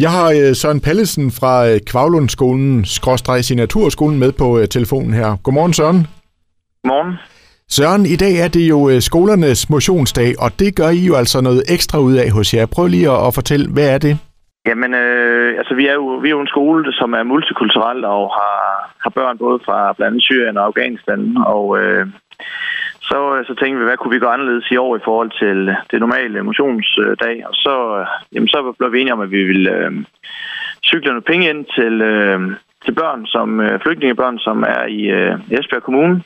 Jeg har øh, Søren Pallesen fra øh, Kvavlundskolen, skråstreg Signaturskolen, med på øh, telefonen her. Godmorgen, Søren. Godmorgen. Søren, i dag er det jo skolernes motionsdag, og det gør I jo altså noget ekstra ud af hos jer. Prøv lige at, fortælle, hvad er det? Jamen, øh, altså vi er, jo, vi er jo en skole, som er multikulturel og har, har børn både fra blandt andet Syrien og Afghanistan. Og øh, så, øh, så tænkte vi, hvad kunne vi gøre anderledes i år i forhold til øh, det normale motionsdag? Og så, øh, jamen, så blev vi enige om, at vi ville øh, cykle nogle penge ind til, øh, til børn, som øh, flygtningebørn, som er i øh, Esbjerg Kommune.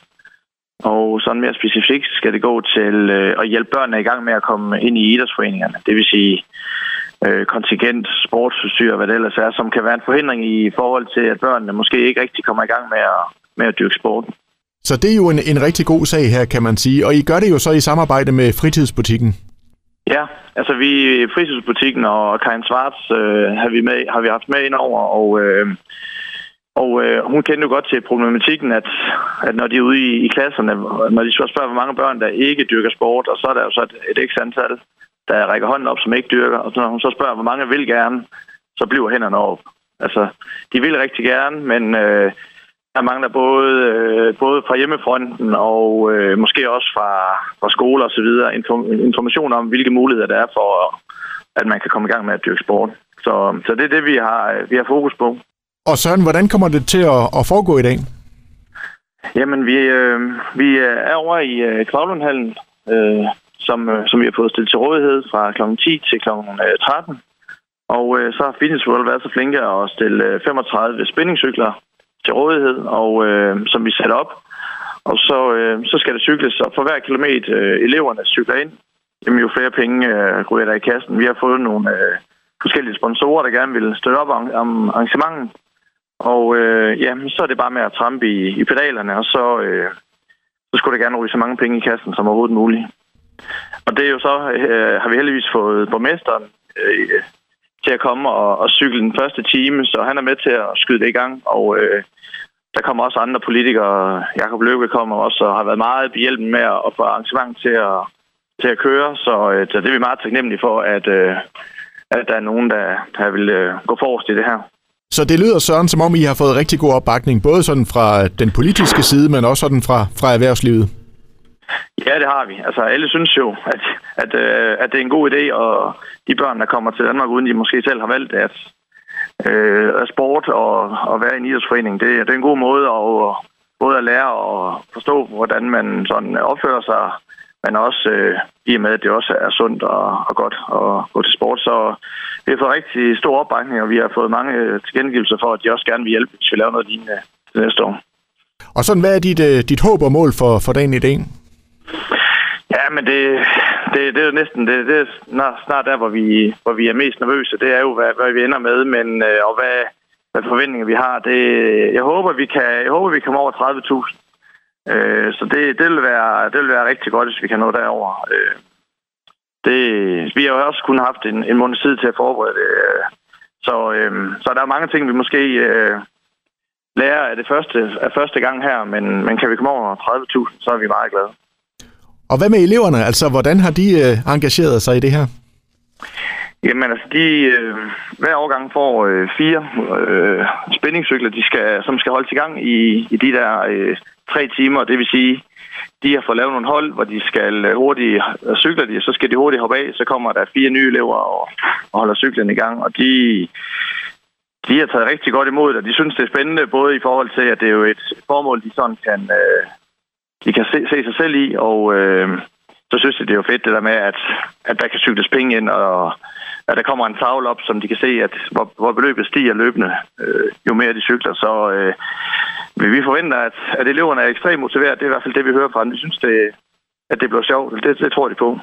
Og sådan mere specifikt skal det gå til øh, at hjælpe børnene i gang med at komme ind i idrætsforeningerne. Det vil sige øh, kontingent, sportsudstyr, hvad det ellers er, som kan være en forhindring i forhold til, at børnene måske ikke rigtig kommer i gang med at, med at dyrke sporten. Så det er jo en, en rigtig god sag her, kan man sige. Og I gør det jo så i samarbejde med fritidsbutikken. Ja, altså vi fritidsbutikken og Karin Svarts øh, har, vi med, har vi haft med ind over, og, øh, og øh, hun kender jo godt til problematikken, at, at når de er ude i, i klasserne, når de så spørger, hvor mange børn, der ikke dyrker sport, og så er der jo så et, et ekstra antal, der rækker hånden op, som ikke dyrker, og når hun så spørger, hvor mange vil gerne, så bliver hænderne op. Altså, de vil rigtig gerne, men øh, der mangler både, øh, både fra hjemmefronten og øh, måske også fra, fra skoler og så videre information om, hvilke muligheder der er for, at man kan komme i gang med at dyrke sport. Så, så det er det, vi har, vi har fokus på. Og Søren, hvordan kommer det til at, at foregå i dag? Jamen, vi, øh, vi er over i øh, Kvavlundhallen, øh, som, øh, som vi har fået stillet til rådighed fra kl. 10 til kl. 13. Og øh, så har Fitness World været så flinke at stille 35 spændingscykler til rådighed, og øh, som vi sætter op. Og så, øh, så skal det cykles, og for hver kilometer øh, eleverne cykler ind, jamen jo flere penge øh, ryger der i kassen. Vi har fået nogle øh, forskellige sponsorer, der gerne vil støtte op om, om arrangementet. Og øh, ja, så er det bare med at trampe i, i pedalerne, og så, øh, så skulle der gerne ryge så mange penge i kassen som overhovedet muligt. Og det er jo så, øh, har vi heldigvis fået borgmesteren øh, til at komme og, og cykle den første time, så han er med til at skyde det i gang. Og øh, der kommer også andre politikere. Jakob Løkke kommer også og har været meget behjælpen med at få arrangement til at, til at køre. Så, øh, så det er vi meget taknemmelige for, at, øh, at der er nogen, der, der vil øh, gå forrest i det her. Så det lyder, Søren, som om I har fået rigtig god opbakning, både sådan fra den politiske side, men også sådan fra, fra erhvervslivet. Ja, det har vi. Altså, alle synes jo, at, at, øh, at det er en god idé, og de børn, der kommer til Danmark, uden de måske selv har valgt at, øh, at sport og, og være i en idrætsforening, det, det er en god måde at både at lære og forstå, hvordan man sådan opfører sig, men også øh, i og med, at det også er sundt og, og godt at gå til sport. Så vi har fået rigtig stor opbakning, og vi har fået mange tilkendegivelser for, at de også gerne vil hjælpe, hvis vi laver noget lignende til næste år. Og sådan, hvad er dit, øh, dit håb og mål for, for dagen i dag? Ja, men det, det, det er jo næsten det, det er snart, snart der, hvor vi, hvor vi er mest nervøse. Det er jo, hvad, hvad vi ender med, men øh, og hvad, hvad forventninger vi har. Det, jeg håber, vi kan, jeg håber, vi kommer over 30.000. Øh, så det, det, vil være, det vil være rigtig godt, hvis vi kan nå derover. Øh, det, vi har jo også kun haft en, en måned tid til at forberede det. Øh, så, øh, så der er mange ting, vi måske øh, lærer af det første, af første gang her, men, men kan vi komme over 30.000, så er vi meget glade. Og hvad med eleverne? Altså, hvordan har de øh, engageret sig i det her? Jamen altså, de, øh, hver årgang får øh, fire øh, spændingscykler, de skal, som skal holdes i gang i, i de der øh, tre timer. Det vil sige, de har fået lavet nogle hold, hvor de skal øh, hurtigt øh, cykle de, så skal de hurtigt hoppe af, så kommer der fire nye elever og, og holder cyklen i gang. Og de, de har taget rigtig godt imod det, og de synes, det er spændende, både i forhold til, at det er jo et formål, de sådan kan, øh, de kan se, se sig selv i, og øh, så synes jeg, det er jo fedt det der med, at, at der kan cykles penge ind, og at der kommer en tavle op, som de kan se, at hvor, hvor beløbet stiger løbende, øh, jo mere de cykler. Så øh, vi forventer, at, at eleverne er ekstremt motiveret. Det er i hvert fald det, vi hører fra dem. Vi synes, det, at det bliver sjovt. Det, det tror de på.